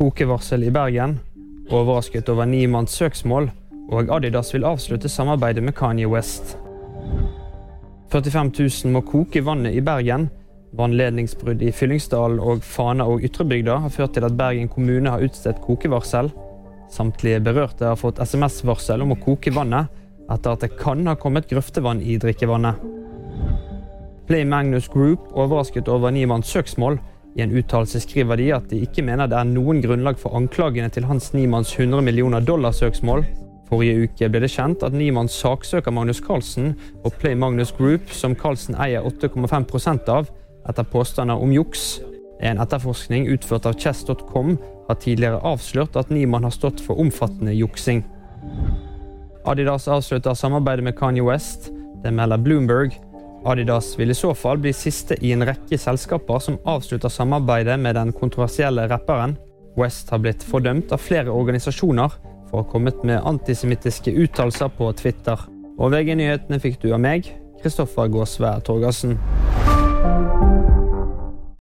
Kokevarsel i Bergen. Overrasket over ni manns søksmål. Og Adidas vil avslutte samarbeidet med Kanye West. 45 000 må koke vannet i Bergen. Vannledningsbrudd i Fyllingsdalen og Fana og Ytrebygda har ført til at Bergen kommune har utstedt kokevarsel. Samtlige berørte har fått SMS-varsel om å koke vannet etter at det kan ha kommet grøftevann i drikkevannet. Play Magnus Group overrasket over ni manns søksmål. I en uttalelse skriver de at de ikke mener det er noen grunnlag for anklagene til Hans Niemanns 100 millioner dollar-søksmål. Forrige uke ble det kjent at Niemann saksøker Magnus Carlsen og Play Magnus Group, som Carlsen eier 8,5% av, etter påstander om juks. En etterforskning utført av Chess.com har tidligere avslørt at Niemann har stått for omfattende juksing. Adidas avslutter samarbeidet med Kanye West. Det melder Bloomberg. Adidas vil i så fall bli siste i en rekke selskaper som avslutter samarbeidet med den kontroversielle rapperen. West har blitt fordømt av flere organisasjoner for å ha kommet med antisemittiske uttalelser på Twitter. Og VG-nyhetene fikk du av meg, Kristoffer Gåsvær Torgersen.